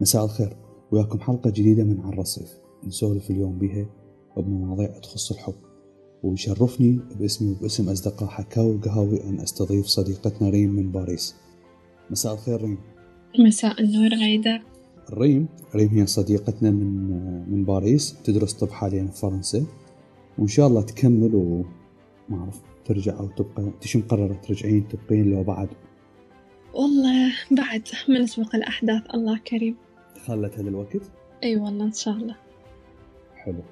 مساء الخير. وياكم حلقة جديدة من على الرصيف نسولف اليوم بيها بمواضيع تخص الحب. ويشرفني باسمي وباسم أصدقاء حكاوي وقهاوي أن أستضيف صديقتنا ريم من باريس. مساء الخير ريم. مساء النور غيدة ريم ريم هي صديقتنا من من باريس تدرس طب حاليا في فرنسا. وإن شاء الله تكمل وما أعرف ترجع أو تبقى تش مقررة ترجعين تبقين لو بعد؟ والله بعد ما نسبق الأحداث. الله كريم. خلت هذا الوقت؟ أي والله إن شاء الله. حلو.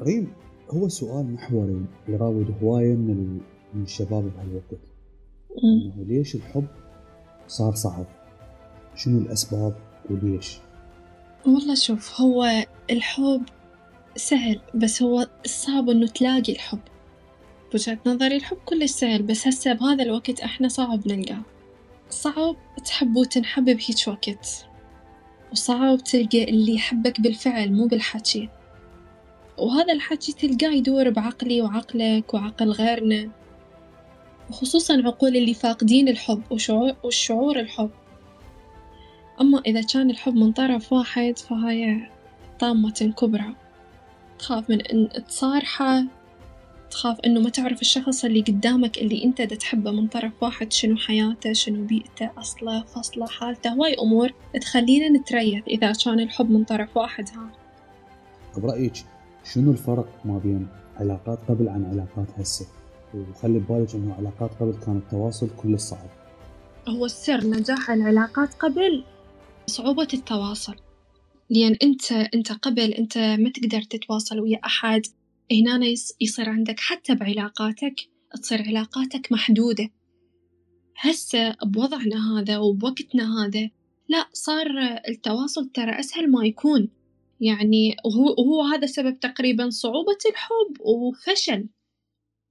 ريم هو سؤال محوري يراود هواية من ال- من الشباب بهالوقت. إنه ليش الحب صار صعب؟ شنو الأسباب وليش؟ والله شوف هو الحب سهل بس هو الصعب إنه تلاقي الحب. بوجهة نظري الحب كلش سهل بس هسه بهذا الوقت إحنا صعب نلقاه. صعب تحب وتنحب بهيج وقت. وصعب تلقى اللي يحبك بالفعل مو بالحكي. وهذا الحكي تلقاه يدور بعقلي وعقلك وعقل غيرنا. وخصوصا عقول اللي فاقدين الحب وشعور والشعور الحب. أما إذا كان الحب من طرف واحد فهاي طامة كبرى. تخاف من إن تصارحه تخاف إنه ما تعرف الشخص اللي قدامك اللي أنت دا تحبه من طرف واحد شنو حياته شنو بيئته أصله فصله حالته هواي أمور تخلينا نتريث إذا كان الحب من طرف واحد. ها. برأيك شنو الفرق ما بين علاقات قبل عن علاقات هسه؟ وخلي ببالك إنه علاقات قبل كان التواصل كل صعب. هو السر نجاح العلاقات قبل صعوبة التواصل. لأن أنت أنت قبل أنت ما تقدر تتواصل ويا أحد. هنا يص- يصير عندك حتى بعلاقاتك تصير علاقاتك محدودة. هسه بوضعنا هذا وبوقتنا هذا لا صار التواصل ترى أسهل ما يكون. يعني وهو, وهو هذا سبب تقريبا صعوبة الحب وفشل.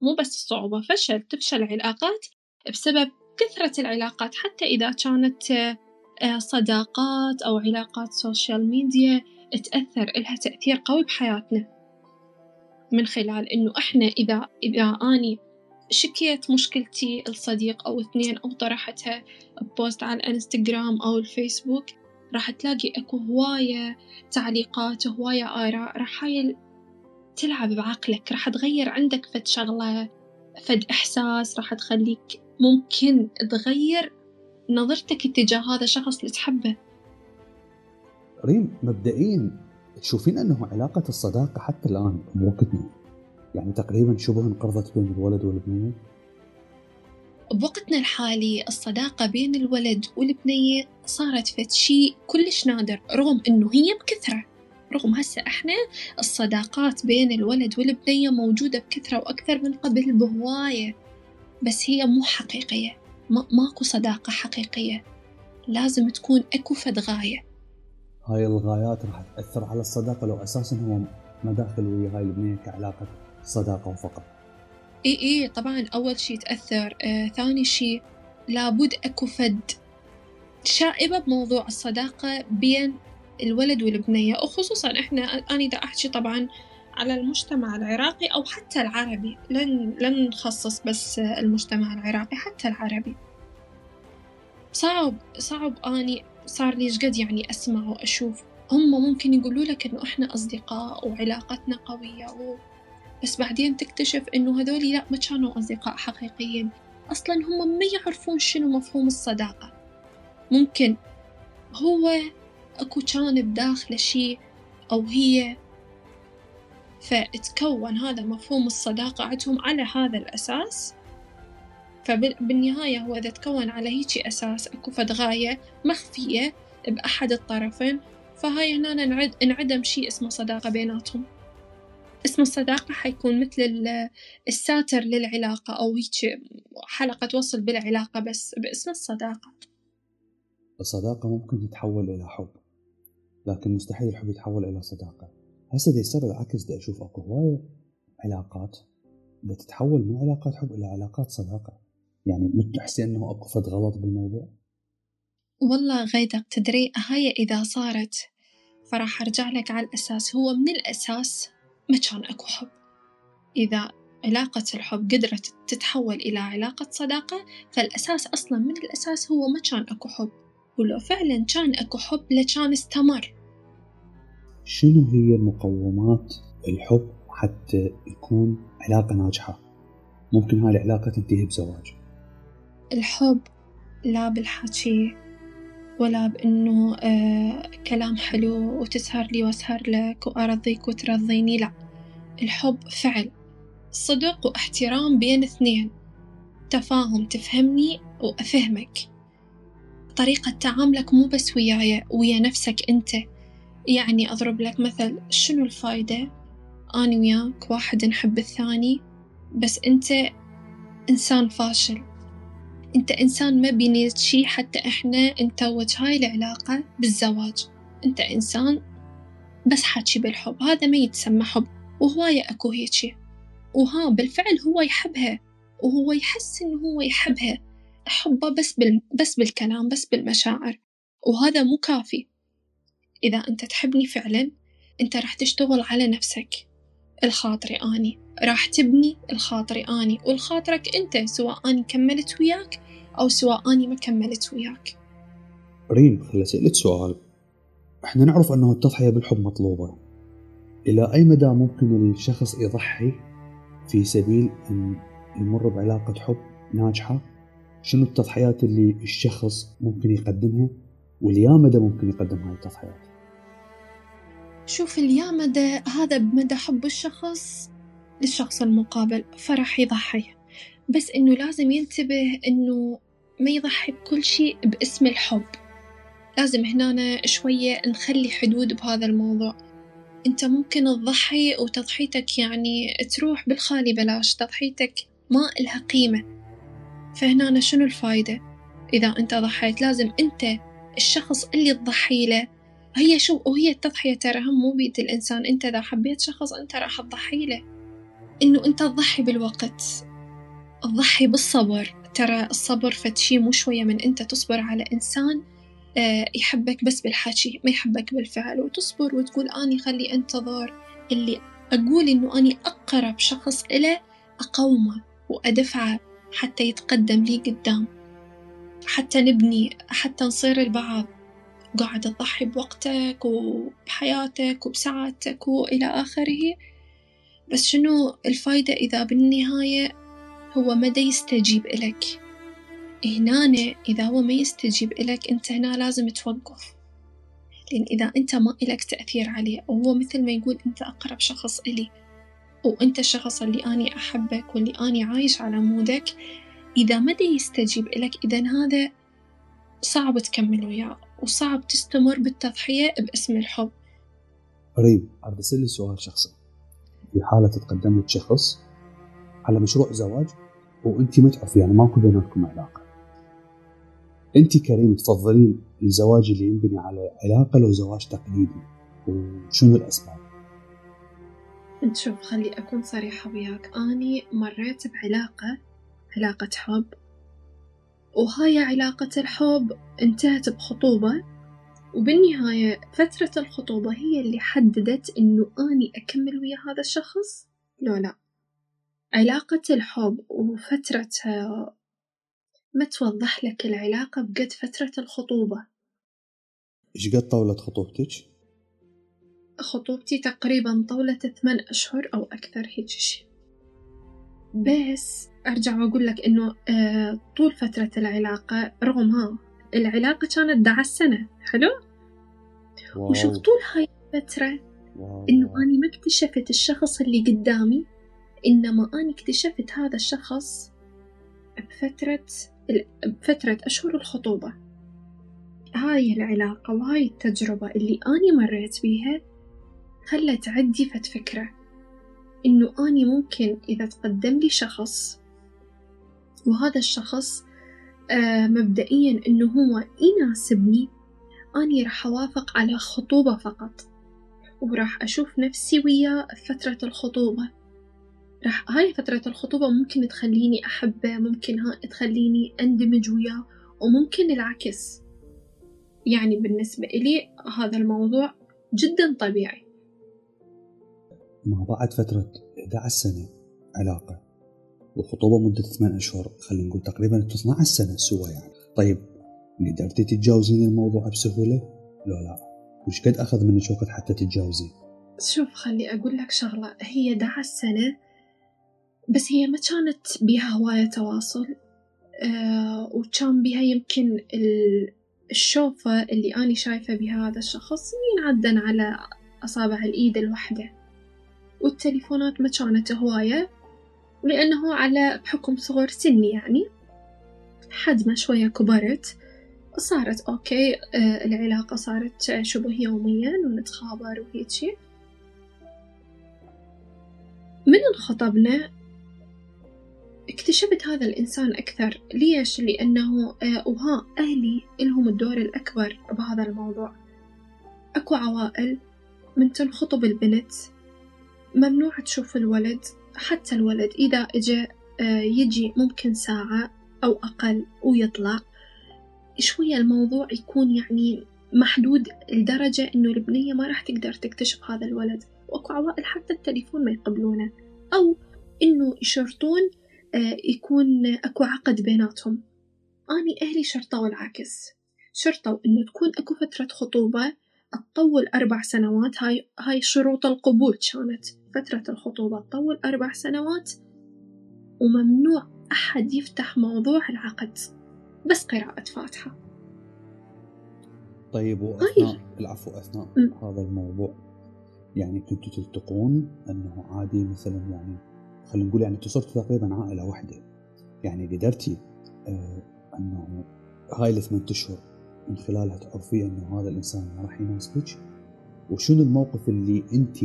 مو بس الصعوبة فشل تفشل علاقات بسبب كثرة العلاقات. حتى إذا كانت آه، صداقات أو علاقات social media تأثر إلها تأثير قوي بحياتنا. من خلال إنه إحنا إذا إذا أني شكيت مشكلتي لصديق أو اثنين أو طرحتها ب post على الإنستغرام أو الفيسبوك راح تلاقي أكو هواية تعليقات هواية آراء راح تلعب بعقلك راح تغير عندك فد شغلة فد إحساس راح تخليك ممكن تغير نظرتك اتجاه هذا الشخص اللي تحبه. ريم مبدئيا تشوفين أنه علاقة الصداقة حتى الآن بوقتنا يعني تقريبا شبه انقرضت بين الولد والبنية؟ بوقتنا الحالي الصداقة بين الولد والبنية صارت فد شيء كلش نادر رغم إنه هي بكثرة. رغم هسه إحنا الصداقات بين الولد والبنية موجودة بكثرة وأكثر من قبل بهواية. بس هي مو حقيقية. ما ماكو صداقة حقيقية. لازم تكون أكو فد غاية. هاي الغايات راح تأثر على الصداقة لو أساسا هو ما داخل ويا هاي البنية كعلاقة صداقة وفقط إي إي طبعا أول شي تأثر. آه، ثاني شي لابد أكو فد شائبة بموضوع الصداقة بين الولد والبنية وخصوصا إحنا أنا دا أحكي طبعا على المجتمع العراقي أو حتى العربي لن لن نخصص بس المجتمع العراقي حتى العربي. صعب صعب. أني صار لي قد يعني اسمع وأشوف. هم ممكن يقولوا لك إنه إحنا أصدقاء وعلاقتنا قوية و... بس بعدين تكتشف إنه هذولي لا ما كانوا أصدقاء حقيقيين. أصلا هم ما يعرفون شنو مفهوم الصداقة. ممكن هو أكو كان بداخله شي أو هي فتكون هذا مفهوم الصداقة عندهم على هذا الأساس. فبالنهاية هو إذا تكون على هيجي أساس أكو فد غاية مخفية بأحد الطرفين فهاي هنا نعد انعدم شي اسمه صداقة بيناتهم. اسم الصداقة حيكون مثل ال- الساتر للعلاقة أو هيك حلقة وصل بالعلاقة بس باسم الصداقة. الصداقة ممكن تتحول إلى حب لكن مستحيل الحب يتحول إلى صداقة. هسه دي يصير العكس دي أشوف أكو هواية علاقات بدها تتحول من علاقات حب إلى علاقات صداقة. يعني مش تحسي أنه أكو فد غلط بالموضوع؟ والله غيدق تدري هاي إذا صارت فراح أرجع لك على الأساس. هو من الأساس ما كان أكو حب. إذا علاقة الحب قدرت تتحول إلى علاقة صداقة فالأساس أصلا من الأساس هو ما كان أكو حب. ولو فعلا كان أكو حب لكان استمر. شنو هي مقومات الحب حتى يكون علاقة ناجحة؟ ممكن هاي العلاقة تنتهي بزواج. الحب لا بالحكي ولا بإنه آه كلام حلو وتسهر لي وأسهر لك وأرضيك وترضيني لا. الحب فعل صدق واحترام بين اثنين تفاهم تفهمني وأفهمك. طريقة تعاملك مو بس وياي ويا نفسك أنت. يعني أضرب لك مثل شنو الفايدة؟ أنا وياك واحد نحب الثاني بس أنت إنسان فاشل. أنت إنسان ما بنيت شي حتى إحنا نتوج هاي العلاقة بالزواج. أنت إنسان بس حكي بالحب. هذا ما يتسمى حب. وهواية أكو هيجي وها بالفعل هو يحبها. وهو يحس إنه هو يحبها. حبه بس بال... بس بالكلام بس بالمشاعر. وهذا مو كافي. إذا أنت تحبني فعلا أنت راح تشتغل على نفسك. الخاطري أني. راح تبني الخاطري أني. والخاطرك أنت سواء أني كملت وياك أو سواء أني ما كملت وياك. ريم خلي أسألك سؤال. إحنا نعرف أنه التضحية بالحب مطلوبة. إلى أي مدى ممكن الشخص يضحي في سبيل أن يمر بعلاقة حب ناجحة؟ شنو التضحيات اللي الشخص ممكن يقدمها؟ واليا مدى ممكن يقدم هاي التضحيات؟ شوف اليا مدى هذا بمدى حب الشخص للشخص المقابل فراح يضحي. بس إنه لازم ينتبه إنه ما يضحي بكل شيء باسم الحب. لازم هنا شوية نخلي حدود بهذا الموضوع. أنت ممكن تضحي وتضحيتك يعني تروح بالخالي بلاش تضحيتك ما إلها قيمة. فهنا شنو الفايدة؟ إذا أنت ضحيت لازم أنت الشخص اللي تضحي له. هي شو؟ وهي التضحية ترى هم مو بيد الإنسان. أنت إذا حبيت شخص أنت راح تضحي له. إنه أنت تضحي بالوقت تضحي بالصبر. ترى الصبر فتشي مو شوية من أنت تصبر على إنسان آه، يحبك بس بالحكي ما يحبك بالفعل. وتصبر وتقول أني خلي أنتظر اللي أقول إنه أني أقرب شخص إله أقومه وأدفعه حتى يتقدم لي قدام حتى نبني حتى نصير البعض. قاعد تضحي بوقتك وبحياتك وبسعادتك وإلى آخره. بس شنو الفايدة إذا بالنهاية هو مدى يستجيب إلك هنا إذا هو ما يستجيب إلك أنت هنا لازم توقف. لأن إذا أنت ما إلك تأثير عليه وهو مثل ما يقول أنت أقرب شخص إلي وأنت الشخص اللي أني أحبك واللي أني عايش على مودك إذا ما يستجيب إلك إذا هذا صعب تكمل وياه وصعب تستمر بالتضحية باسم الحب. ريم أريد أسألك سؤال شخصي. في حالة تتقدم لك شخص على مشروع زواج؟ وأنت ما تعرفي يعني ماكو بيناتكم علاقة. أنت كريم تفضلين الزواج اللي ينبني على علاقة لو زواج تقليدي وشنو الأسباب؟ شوف خلي أكون صريحة وياك. أني مريت بعلاقة علاقة حب وهاي علاقة الحب انتهت بخطوبة وبالنهاية فترة الخطوبة هي اللي حددت إنه أني أكمل ويا هذا الشخص؟ لو لا. علاقة الحب وفترتها ما توضح لك العلاقة بقد فترة الخطوبة إيش قد طولت خطوبتك؟ خطوبتي تقريبا طولت ثمان أشهر أو أكثر هيك شي بس أرجع وأقول لك إنه آه طول فترة العلاقة رغم ها العلاقة كانت دعا السنة حلو؟ واو. وشوف طول هاي الفترة واو. إنه أنا ما اكتشفت الشخص اللي قدامي إنما أنا اكتشفت هذا الشخص بفترة بفترة أشهر الخطوبة. هاي العلاقة وهاي التجربة اللي أني مريت بيها خلت عندي فت فكرة إنه أني ممكن إذا تقدم لي شخص وهذا الشخص آه مبدئيا إنه هو يناسبني أني راح أوافق على خطوبة فقط وراح أشوف نفسي وياه فترة الخطوبة. راح هاي فترة الخطوبة ممكن تخليني أحبه ممكن ها تخليني أندمج وياه وممكن العكس. يعني بالنسبة إلي هذا الموضوع جدا طبيعي. ما بعد فترة 11 سنة علاقة وخطوبة مدة 8 أشهر خلينا نقول تقريبا 12 سنة سوا يعني. طيب قدرتي تتجاوزين الموضوع بسهولة؟ لو لا. وش قد أخذ منك وقت حتى تتجاوزين؟ شوف خلي أقول لك شغلة. هي دعا السنة بس هي ما كانت بيها هواية تواصل آه وكان بيها يمكن الشوفة اللي أنا شايفة بها هذا الشخص ينعدن على أصابع الإيد الواحدة والتليفونات ما كانت هواية لأنه على بحكم صغر سني يعني حد ما شوية كبرت صارت أوكي آه العلاقة صارت شبه يوميا ونتخابر وهيجي من انخطبنا اكتشفت هذا الإنسان أكثر. ليش؟ لأنه آه وها أهلي إلهم الدور الأكبر بهذا الموضوع. أكو عوائل من تنخطب البنت ممنوع تشوف الولد حتى الولد إذا إجا آه يجي ممكن ساعة أو أقل ويطلع. شوية الموضوع يكون يعني محدود لدرجة إنه البنية ما راح تقدر تكتشف هذا الولد. وأكو عوائل حتى التليفون ما يقبلونه. أو إنه يشرطون يكون أكو عقد بيناتهم. أني أهلي شرطوا العكس شرطوا إنه تكون أكو فترة خطوبة تطول أربع سنوات. هاي هاي شروط القبول كانت. فترة الخطوبة تطول أربع سنوات وممنوع أحد يفتح موضوع العقد. بس قراءة فاتحة. طيب. وأثناء العفو أثناء م. هذا الموضوع يعني كنتوا تلتقون أنه عادي مثلا يعني خلينا نقول يعني صرتوا تقريبا عائلة واحدة. يعني قدرتي آه أنه هاي الثمان أشهر من خلالها تعرفي أنه هذا الإنسان ما راح يناسبك. وشنو الموقف اللي أنت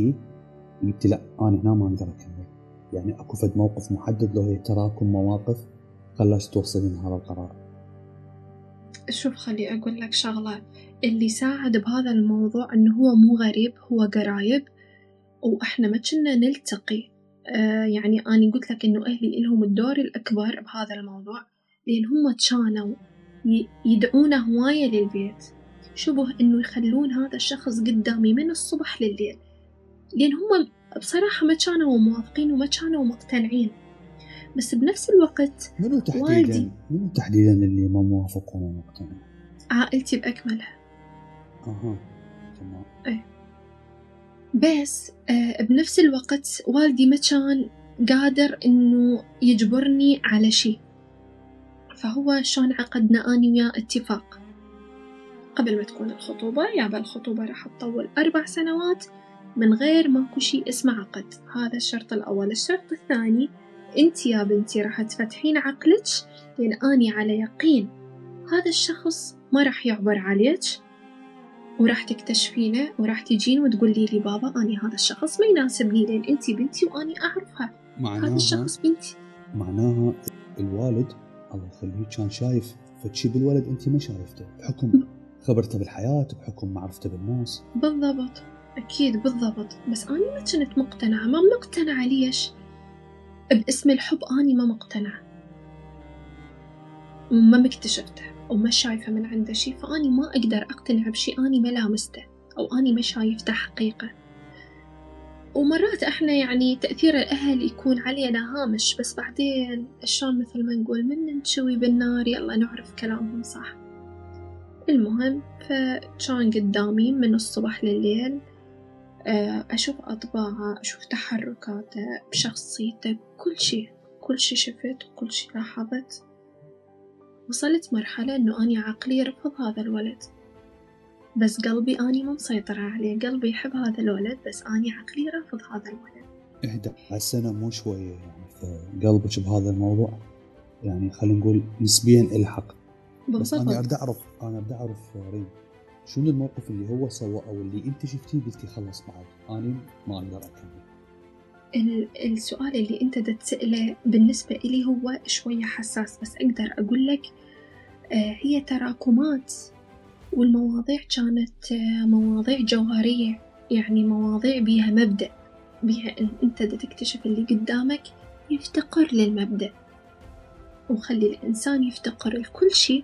قلتي لا أنا هنا ما أقدر أكمل؟ يعني أكو فد موقف محدد لو هي تراكم مواقف خلاش توصلين هذا القرار؟ شوف خلي أقول لك شغلة. اللي ساعد بهذا الموضوع إنه هو مو غريب هو قرايب وإحنا ما كنا نلتقي. يعني أنا قلت لك إنه أهلي إلهم الدور الأكبر بهذا الموضوع لأن هم كانوا يدعون هواية للبيت. شبه إنه يخلون هذا الشخص قدامي من الصبح لليل. لأن هم بصراحة ما كانوا موافقين وما كانوا مقتنعين. بس بنفس الوقت منو تحديدا؟ والدي منو تحديدا اللي ما موافق وما مقتنع؟ عائلتي بأكملها. أها تمام. إيه. بس آه بنفس الوقت والدي ما كان قادر إنه يجبرني على شيء. فهو شلون عقدنا اني وياه اتفاق. قبل ما تكون الخطوبة يابا الخطوبة راح تطول أربع سنوات من غير ماكو شي اسمه عقد. هذا الشرط الأول. الشرط الثاني أنت يا بنتي راح تفتحين عقلك لأن أني على يقين. هذا الشخص ما راح يعبر عليك. وراح تكتشفينه وراح تجين وتقولي لي بابا أني هذا الشخص ما يناسبني لأن أنت بنتي وأني أعرفها. هذا الشخص بنتي. معناها الوالد الله يخليه كان شايف فشي بالولد أنت ما شايفته بحكم خبرته بالحياة بحكم معرفته بالناس. بالضبط أكيد بالضبط. بس أنا ما كنت مقتنعة. ما مقتنعة ليش؟ باسم الحب أني ما مقتنعة. ما مكتشفته. وما شايفة من عنده شي فأني ما أقدر أقتنع بشي أني ما لامسته أو أني ما شايفته حقيقة. ومرات إحنا يعني تأثير الأهل يكون علينا هامش بس بعدين شلون مثل ما نقول من نشوي بالنار يلا نعرف كلامهم صح. المهم فكان قدامي من الصبح لليل آه، أشوف أطباعه أشوف تحركاته بشخصيته كل شي كل شي شفت وكل شي لاحظت. وصلت مرحلة إنه أني عقلي رفض هذا الولد. بس قلبي أني ما مسيطرة عليه قلبي يحب هذا الولد بس أني عقلي رافض هذا الولد. إحدى السنة مو شوية يعني فقلبك بهذا الموضوع؟ يعني خلينا نقول نسبيا إلحق. بس أنا أريد أعرف أنا أريد أعرف ريم شنو الموقف اللي هو سوى أو اللي أنت شفتيه؟ قلتي خلص بعد. أنا ما أقدر أكمل. السؤال اللي انت تسأله بالنسبة إلي هو شوية حساس بس أقدر أقول لك آه، هي تراكمات والمواضيع كانت آه، مواضيع جوهرية يعني مواضيع بيها مبدأ بيها إن أنت تكتشف اللي قدامك يفتقر للمبدأ. وخلي الإنسان يفتقر لكل شيء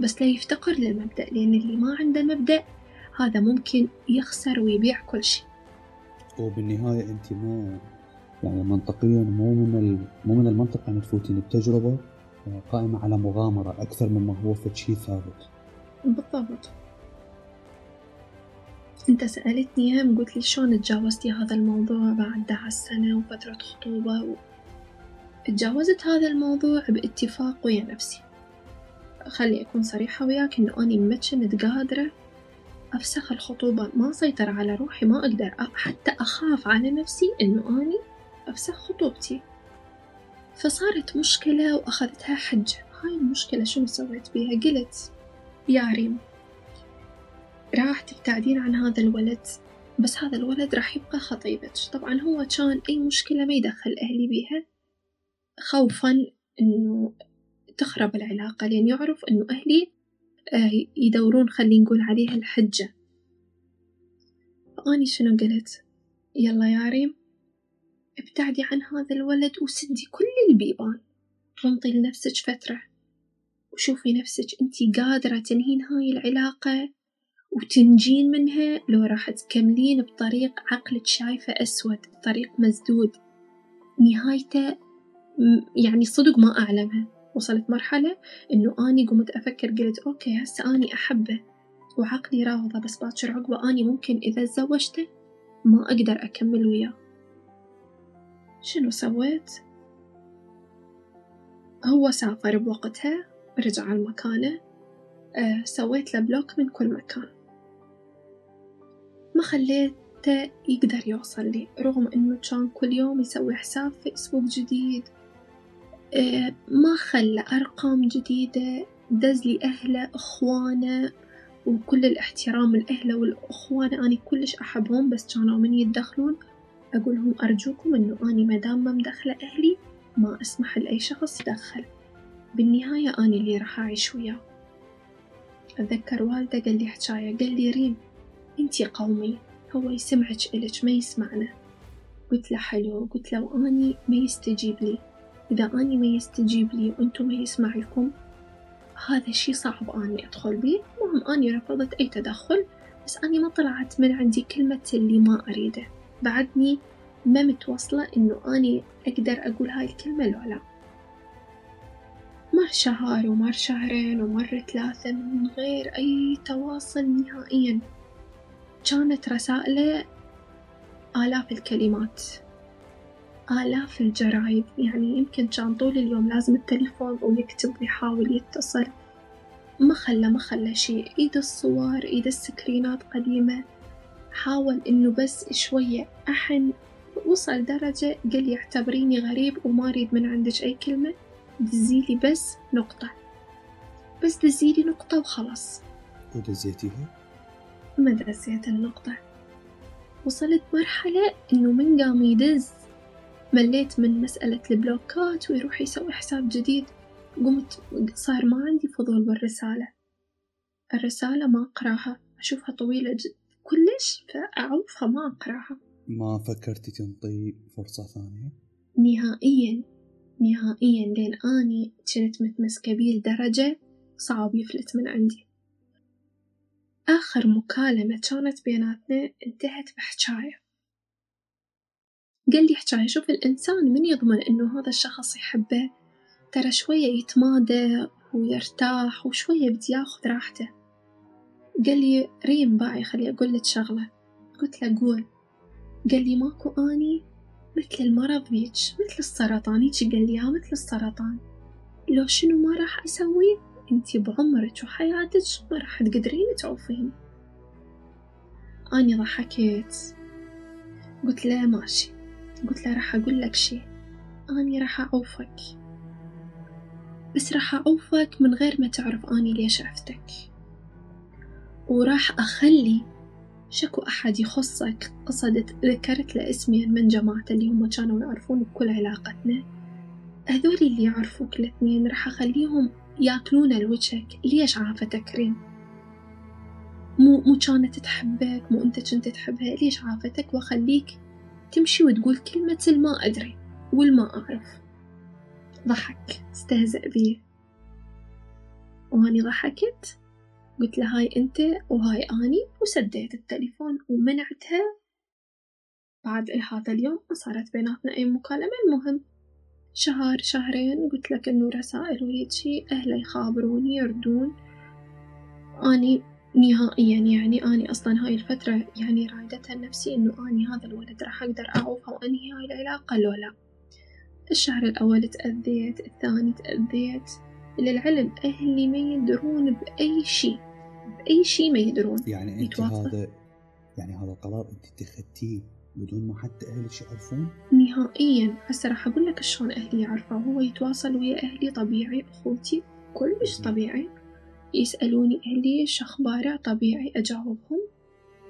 بس لا يفتقر للمبدأ لأن اللي ما عنده مبدأ هذا ممكن يخسر ويبيع كل شيء. وبالنهاية أنت ما يعني منطقيا مو من مو من المنطق أن تفوتين بتجربة قائمة على مغامرة أكثر مما هو في شيء ثابت. بالضبط. أنت سألتني هم قلت لي شلون تجاوزتي هذا الموضوع بعد دعس سنة وفترة خطوبة؟ و... تجاوزت هذا الموضوع باتفاق ويا نفسي. خلي أكون صريحة وياك إنه أني ما كنت قادرة أفسخ الخطوبة ما سيطر على روحي ما أقدر حتى أخاف على نفسي إنه أني أفسخ خطوبتي. فصارت مشكلة وأخذتها حجة. هاي المشكلة شنو سويت بيها؟ قلت يا ريم راح تبتعدين عن هذا الولد بس هذا الولد راح يبقى خطيبك. طبعا هو كان أي مشكلة ما يدخل أهلي بيها خوفا إنه تخرب العلاقة لأن يعرف إنه أهلي آه، يدورون خلي نقول عليها الحجة. فأني شنو قلت؟ يلا يا ريم ابتعدي عن هذا الولد وسدي كل البيبان. رمطي لنفسك فترة وشوفي نفسك انتي قادرة تنهين هاي العلاقة وتنجين منها لو راح تكملين بطريق عقلك شايفة أسود طريق مسدود. نهايته يعني صدق ما أعلمها. وصلت مرحلة إنه أني قمت أفكر قلت okay هسه أني أحبه وعقلي راضى بس باكر عقبة أني ممكن إذا تزوجته ما أقدر أكمل وياه. شنو سويت؟ هو سافر بوقتها رجع لمكانه أه سويت له block من كل مكان. ما خليته يقدر يوصل لي رغم إنه كان كل يوم يسوي حساب فيسبوك جديد. أه ما خلى أرقام جديدة دز لي أهله أخوانه وكل الاحترام لأهله والأخوان. أني كلش أحبهم بس كانوا من يتدخلون. أقولهم أرجوكم إنه أني مدام ما مدخلة أهلي ما أسمح لأي شخص يدخل بالنهاية أني اللي راح أعيش وياه. أتذكر والدة قال لي حجاية قال لي ريم انتي قومي. هو يسمعك إلك ما يسمعنا. قلت له حلو. قلت له وأني ما يستجيب لي. إذا أني ما يستجيب لي وأنتم ما يسمع لكم هذا شي صعب أني أدخل بيه المهم أني رفضت أي تدخل بس أني ما طلعت من عندي كلمة اللي ما أريده. بعدني ما متوصلة إنه أني أقدر أقول هاي الكلمة لو لا. مر شهر ومر شهرين ومر ثلاثة من غير أي تواصل نهائيا. كانت رسائله آلاف الكلمات آلاف الجرايد. يعني يمكن كان طول اليوم لازم التليفون ويكتب ويحاول يتصل. ما خلى ما خلى شي إيد الصور إيد السكرينات قديمة حاول إنه بس شوية. أحن وصل درجة قال يعتبريني غريب وما أريد من عندك أي كلمة. دزيلي بس نقطة. بس دزيلي نقطة وخلاص. ودزيتيها؟ ما دزيت النقطة. وصلت مرحلة إنه من قام يدز. مليت من مسألة البلوكات ويروح يسوي حساب جديد. قمت صار ما عندي فضول بالرسالة. الرسالة ما أقراها. أشوفها طويلة جد كلش فأعوفها ما أقرأها. ما فكرتي تنطي فرصة ثانية؟ نهائيا نهائيا لين أني كنت متمسكة بيه لدرجة صعب يفلت من عندي. آخر مكالمة كانت بيناتنا انتهت بحجاية قال لي حجاية شوف الإنسان من يضمن إنه هذا الشخص يحبه؟ ترى شوية يتمادى ويرتاح وشوية بدي ياخذ راحته. قال لي ريم باعي خلي أقول لك شغلة. قلت له قول. قال لي ماكو أني مثل المرض بيج مثل السرطان هيجي قال لي مثل السرطان. لو شنو ما راح أسوي انتي بعمرك وحياتك ما راح تقدرين تعوفين. أني ضحكت. قلت له ماشي. قلت له راح أقول لك شي. أني راح أعوفك. بس راح أعوفك من غير ما تعرف أني ليش عفتك. وراح أخلي شكو أحد يخصك قصدت ذكرت له اسمين من جماعته اللي هم كانوا يعرفون بكل علاقتنا. هذول اللي يعرفوك الاثنين راح أخليهم يأكلون لوجهك ليش عافتك ريم مو مو كانت تحبك مو أنت كنت تحبها ليش عافتك؟ وأخليك تمشي وتقول كلمة الما أدري والما أعرف. ضحك استهزأ بي واني ضحكت؟ قلت له هاي أنت وهاي أني وسديت التليفون ومنعتها. بعد هذا اليوم ما صارت بيناتنا أي مكالمة. المهم شهر شهرين قلت لك إنه رسائل وهيجي أهله يخابروني يردون. أني نهائيا يعني أني أصلا هاي الفترة يعني رايدتها لنفسي إنه أني هذا الولد راح أقدر أعوفه وأنهي هاي العلاقة لو لا. الشهر الأول تأذيت الثاني تأذيت. للعلم أهلي ما يدرون بأي شيء بأي شيء ما يدرون. يعني أنت هذا يعني هذا القرار أنت اتخذتيه بدون ما حتى أهلك يعرفون؟ نهائيا. هسه راح أقول لك شلون أهلي يعرفوا. هو يتواصل ويا أهلي طبيعي أخوتي كلش طبيعي. يسألوني أهلي شو أخباره؟ طبيعي أجاوبهم.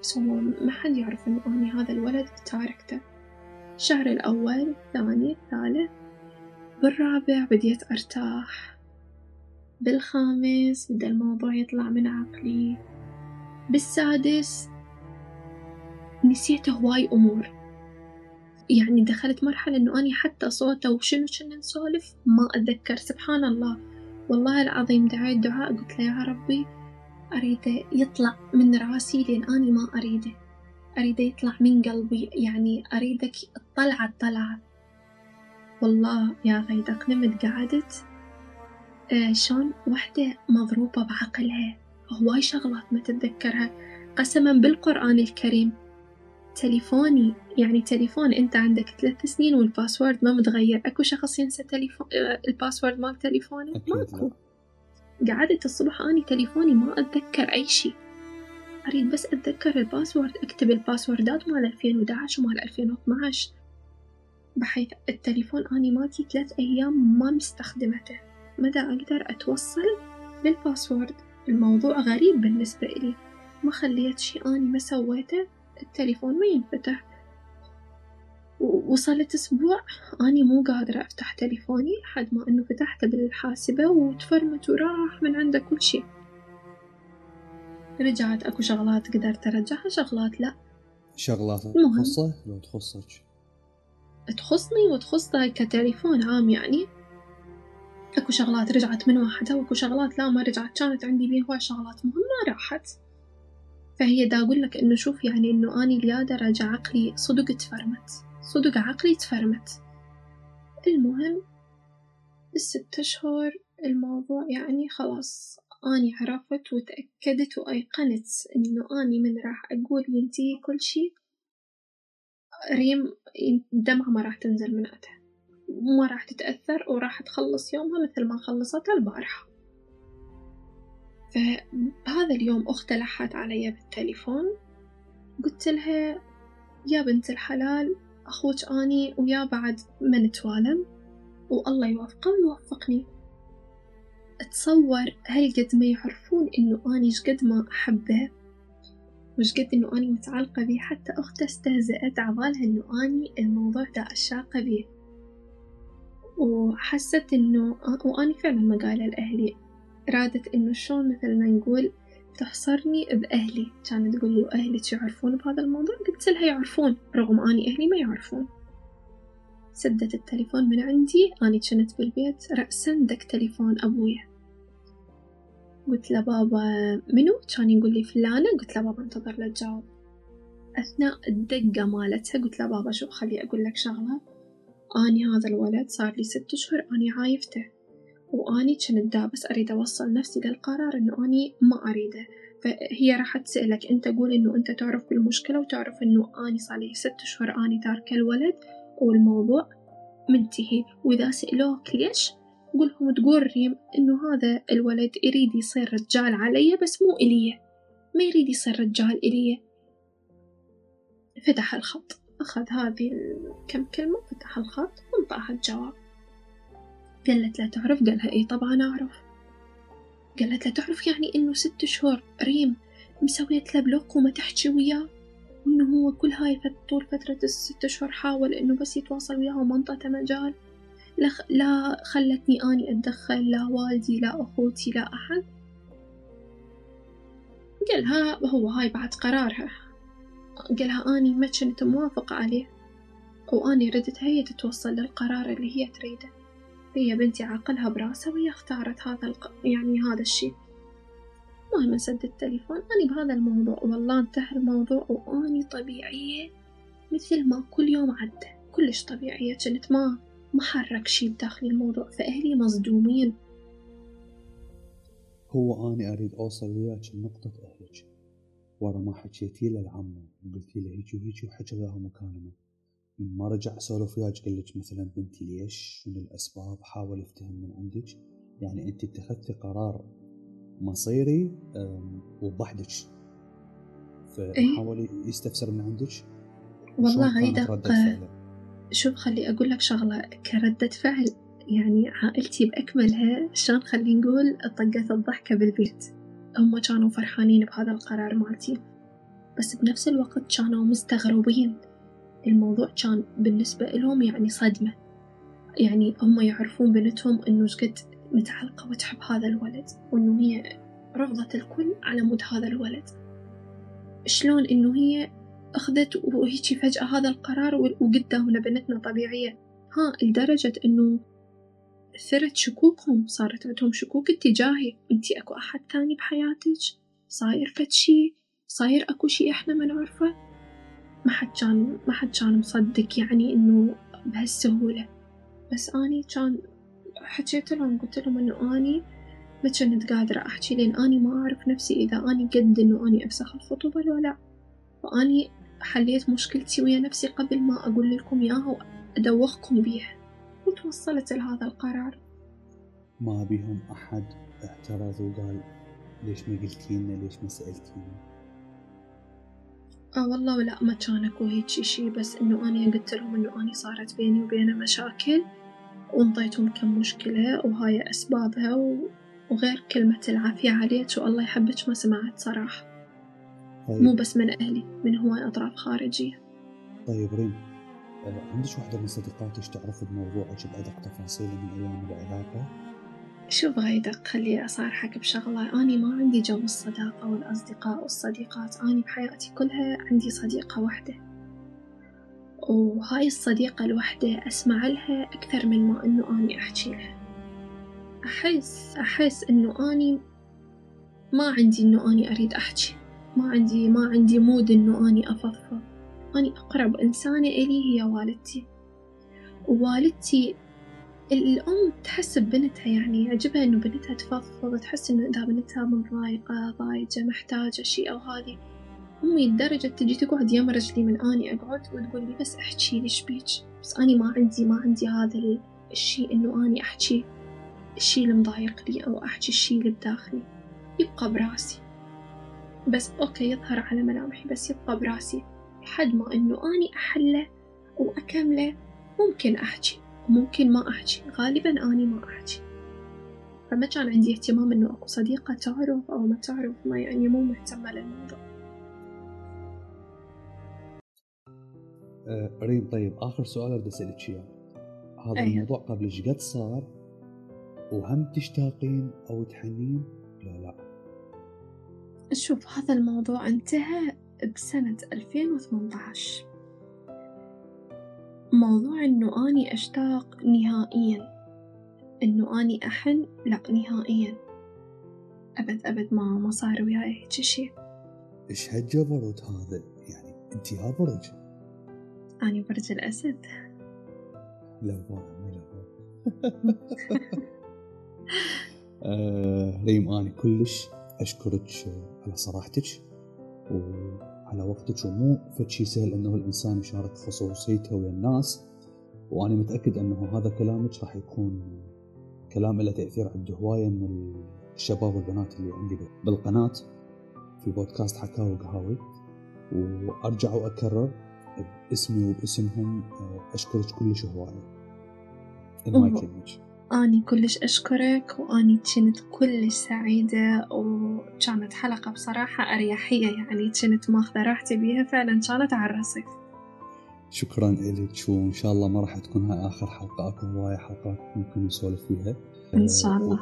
بس هو ما حد يعرف إنه أنا هذا الولد تاركته. الشهر الأول الثاني الثالث. بالرابع بديت أرتاح. بالخامس بدأ الموضوع يطلع من عقلي. بالسادس نسيت هواي أمور. يعني دخلت مرحلة إنه أني حتى صوته وشنو كنا نسولف ما أتذكر. سبحان الله. والله العظيم دعيت دعاء. قلت له يا ربي أريده يطلع من راسي لين أني ما أريده. أريده يطلع من قلبي. يعني أريدك الطلعة الطلعة. والله يا غيدق نمت قعدت. شلون وحدة مضروبة بعقلها. هواي شغلات ما تتذكرها. قسما بالقرآن الكريم. تليفوني يعني تليفون أنت عندك ثلاث سنين وال password ما متغير. أكو شخص ينسى تليفون آه، ال password مال تليفونه؟ ماكو. قعدت الصبح أني تليفوني ما أتذكر أي شي. أريد بس أتذكر ال password أكتب الباسوردات مال 2011 ومال 2012 بحيث التليفون أني مالتي ثلاث أيام ما مستخدمته. ما دا أقدر أتوصل لل password الموضوع غريب بالنسبة إلي ما خليت شي أني ما سويته؟ التليفون ما ينفتح. وصلت أسبوع أني مو قادرة أفتح تليفوني لحد ما إنه فتحته بالحاسبة وتفرمت وراح من عنده كل شي رجعت أكو شغلات قدرت أرجعها شغلات لا. شغلات تخصه؟ لو تخصك. تخصني وتخصه كتليفون عام يعني؟ اكو شغلات رجعت من واحدة واكو شغلات لا ما رجعت. كانت عندي بيه هواي شغلات مهمة راحت. فهي دا أقول لك إنه شوف يعني إنه أني اليادة رجع عقلي صدق تفرمت. صدق عقلي تفرمت. المهم الست أشهر الموضوع يعني خلاص أني عرفت وتأكدت وأيقنت إنه أني من راح أقول ينتهي كل شي. ريم دمعة ما راح تنزل من عندها وما راح تتأثر وراح تخلص يومها مثل ما خلصتها البارحة. فهذا اليوم أختي لحت علي بالتليفون قلت لها يا بنت الحلال أخوك أني ويا بعد ما نتوالم والله يوفقه ويوفقني. أتصور هل قد ما يعرفون إنه أني شقد ما أحبه وش قد إنه أني متعلقة بيه حتى أخته استهزأت عبالها إنه أني الموضوع ده أشاقة بيه. وحست إنه وأني فعلا ما قايلة لأهلي رادت إنه شلون مثل ما نقول تحصرني بأهلي. كانت تقول لي وأهلك يعرفون بهذا الموضوع؟ قلت لها يعرفون رغم أني أهلي ما يعرفون. سدت التليفون من عندي أني كنت بالبيت رأسا دق تليفون أبويا. قلت له بابا منو؟ كان يقول لي فلانة. قلت له بابا انتظر لا تجاوب. أثناء الدقة مالتها قلت له بابا شوف خلي أقول لك شغلة؟ أني هذا الولد صار لي ست أشهر أني عايفته. وأني كنت دا بس أريد أوصل نفسي للقرار إنه أني ما أريده. فهي راح تسألك أنت قول إنه أنت تعرف بالمشكلة وتعرف إنه أني صار لي ست أشهر أني تاركة الولد والموضوع منتهي. وإذا سألوك ليش قولهم تقول ريم إنه هذا الولد يريد يصير رجال علي بس مو إلي. ما يريد يصير رجال إلي. فتح الخط. أخذ هذه الكم كلمة؟ فتح الخط وانطاها الجواب. قالت لا تعرف؟ قالها إيه طبعا أعرف. قالت لا تعرف يعني إنه ست شهور ريم مسويت له بلوك وما تحكي وياه؟ وإنه هو كل هاي طول فترة الست شهور حاول إنه بس يتواصل وياها وما انطته مجال. لا, لا خلتني أني أتدخل لا والدي لا أخوتي لا أحد. قالها هو هاي بعد قرارها. قالها أني ما كنت موافقة عليه. وأني ردت هي تتوصل للقرار اللي هي تريده. هي بنتي عقلها براسها وهي اختارت هذا الق... يعني هذا الشيء. المهم سد التليفون. أني بهذا الموضوع والله انتهى الموضوع وأني طبيعية مثل ما كل يوم عدى كلش طبيعية كنت ما ما حرك شي بداخل الموضوع فأهلي مصدومين. هو أنا أريد أوصل وياك لنقطة ورا ما حكيتي له العمة وقلتي له هيجي وهيجي وحكى وياها مكالمة من ما رجع سولف وياك قال لك مثلا بنتي ليش؟ شنو الأسباب؟ حاول يفتهم من عندك. يعني أنت اتخذتي قرار مصيري أم، وبحدك. فحاول يستفسر من عندك. والله ردة فعله؟ شوف خلي أقول لك شغلة. كردة فعل يعني عائلتي بأكملها شلون خلي نقول طقت الضحكة بالبيت؟ هم كانوا فرحانين بهذا القرار مالتي. بس بنفس الوقت كانوا مستغربين. الموضوع كان بالنسبة لهم يعني صدمة. يعني هم يعرفون بنتهم إنه شقد متعلقة وتحب هذا الولد وإنه هي رفضت الكل على مود هذا الولد. شلون إنه هي أخذت وهيجي فجأة هذا القرار وقدامنا بنتنا طبيعية؟ ها لدرجة إنه ثرت شكوكهم صارت عندهم شكوك اتجاهي. انتي اكو احد ثاني بحياتك؟ صاير فد شي؟ صاير اكو شي إحنا ما نعرفه؟ ما حد كان ما حد كان مصدق يعني انه بهالسهولة. بس آني كان حكيت لهم قلت لهم إنه آني ما كنت قادرة أحكي لأن آني ما أعرف نفسي إذا آني قد إنه آني أفسخ الخطوبة لو لا. فاني حليت مشكلتي ويا نفسي قبل ما أقول لكم إياها وأدوخكم بيها. وتوصلت لهذا القرار؟ ما بيهم أحد اعترض وقال ليش ما قلتينا ليش ما سألتينا آه والله لا ما كان اكو هيك شي بس إنه اني قلت لهم إنه اني صارت بيني وبينه مشاكل وانطيتهم كم مشكلة وهاي أسبابها و... وغير كلمة العافية عليك والله يحبك ما سمعت صراحة. طيب. مو بس من أهلي من هواي أطراف خارجية. طيب ريم. آه، عندك واحدة من صديقاتك تعرف بموضوعك بأدق تفاصيله من أيام العلاقة؟ شوف غيدق خلي أصارحك بشغلة؟ أني ما عندي جو الصداقة والأصدقاء والصديقات. أني بحياتي كلها عندي صديقة واحدة وهاي الصديقة الوحدة أسمع لها أكثر من ما أنه أني أحكي لها. أحس أحس أنه أني ما عندي أنه أني أريد أحكي. ما عندي ما عندي مود أنه أني أفضفض. أني أقرب إنسانة إلي هي والدتي. ووالدتي الأم تحس ببنتها يعني يعجبها إنه بنتها تفضفض تحس إنه إذا بنتها مضايقة ضايجة محتاجة شي أو هذي أمي لدرجة تجي تقعد يم رجلي من أني أقعد وتقول لي بس أحكي لي بيك؟ بس أني ما عندي ما عندي هذا الشي إنه أني أحكي الشي اللي مضايقني أو أحكي الشي اللي بداخلي. يبقى براسي. بس okay يظهر على ملامحي بس يبقى براسي. لحد ما إنه أني أحله وأكمله. ممكن أحكي وممكن ما أحكي. غالبا أني ما أحكي. فما كان عندي اهتمام إنه أكو صديقة تعرف أو ما تعرف ما يعني مو مهتمة للموضوع. آه ريم طيب آخر سؤال أريد أسألك إياه هذا أيوه. الموضوع قبل إيش قد صار وهم تشتاقين أو تحنين؟ لا لا. شوف هذا الموضوع انتهى. بسنة 2018 موضوع إنه أني أشتاق نهائيا. إنه أني أحن لا نهائيا. أبد أبد ما ما صار وياي هيك شي إيش هالجبروت هذا؟ يعني أنت ها برج. أني برج الأسد. عمي لبوا آه ريم أنا كلش أشكرك على صراحتك. وعلى وقتك ومو فد شي سهل إنه الإنسان يشارك خصوصيته ويا الناس وأنا متأكد إنه هذا كلامك راح يكون كلام له تأثير عند هوايه من الشباب والبنات اللي عندي بالقناة في بودكاست حكاوي وقهاوي. وأرجع وأكرر باسمي وباسمهم أشكرك كلش هواية. المايك يمك أني كلش أشكرك وأني كنت كلش سعيدة وكانت حلقة بصراحة أريحية يعني كنت ماخذة راحتي بيها فعلا كانت على الرصيف. شكرا لك وإن شاء الله ما راح تكون هاي آخر حلقة أكو هواية حلقات ممكن نسولف فيها. إن شاء الله.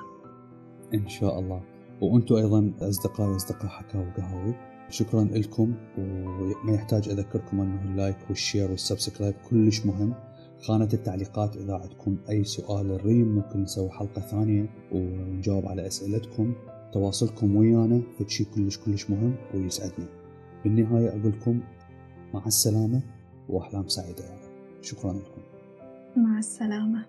إن شاء الله. وأنتم أيضا أصدقائي أصدقاء حكاوي وقهاوي شكرا لكم وما يحتاج أذكركم أنه ال like وال share وال subscribe كلش مهم. خانة التعليقات إذا عندكم أي سؤال الريم ممكن نسوي حلقة ثانية ونجاوب على أسئلتكم. تواصلكم ويانا فشي كلش كلش مهم ويسعدني. بالنهاية أقول لكم مع السلامة وأحلام سعيدة. يعني. شكرا لكم. مع السلامة.